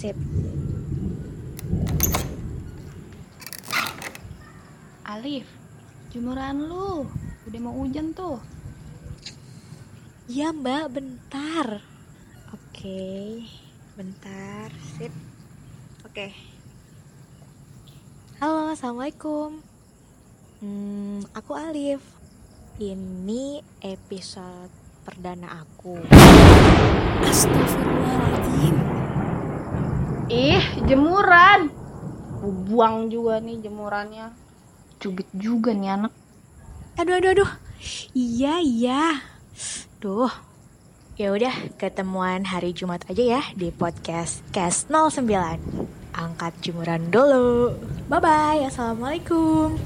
Sip. Alif, jemuran lu. Udah mau hujan tuh. Ya mbak, bentar. Oke, bentar. Sip. Oke. Halo, Assalamualaikum. Hmm, aku Alif. Ini episode perdana aku. Astagfirullahaladzim. Jemuran. Buang juga nih jemurannya. Cubit juga nih anak. Aduh, aduh, aduh. Iya, iya. Duh. Ya udah, ketemuan hari Jumat aja ya di podcast Cast 09. Angkat jemuran dulu. Bye bye. Assalamualaikum.